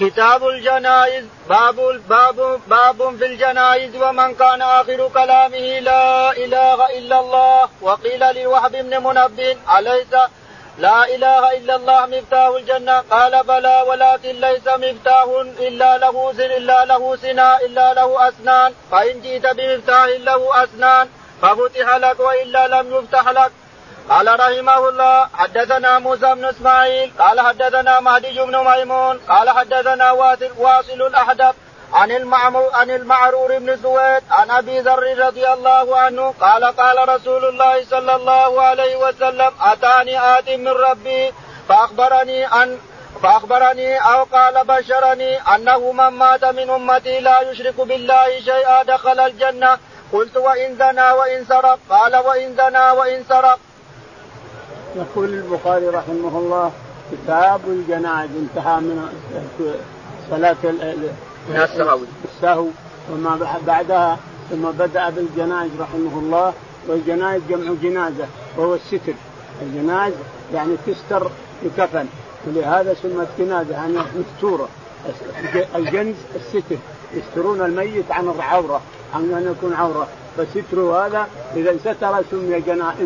كتاب الجنائز باب باب باب في الجنائز ومن كان آخر كلامه لا إله إلا الله وقيل للوهب بن منبه أليس؟ لا إله إلا الله مفتاح الجنة؟ قال بلى ولكن ليس مفتاح إلا له إلا له سنا إلا له أسنان فإن جئت بمفتاح له أسنان ففتح لك والا لم يفتح لك. قال رحمه الله حدثنا موسى بن إسماعيل قال حدثنا مهدي بن ميمون قال حدثنا واصل الاحدث عن المعمر عن المعرور بن سويد عن أبي ذر رضي الله عنه قال قال رسول الله صلى الله عليه وسلم أتاني آت من ربي فأخبرني ان فأخبرني أو قال بشرني أنه من مات من أمتي لا يشرك بالله شيئا دخل الجنة قلت وإن زنى وإن سرق قال وإن زنى وإن سرق. يقول البخاري رحمه الله كتاب الجنائز انتهى من صلاة من السهو. السهو وما بعدها ثم بدأ بالجنائز رحمه الله والجنائز جمع جنازة وهو الستر. الجنائز يعني تستر بكفن ولهذا سمت جنازة يعني مستورة. الجنز الستر. يسترون الميت عن العورة عن أن يكون عورة. فستر هذا إذا ستر سمي جنازة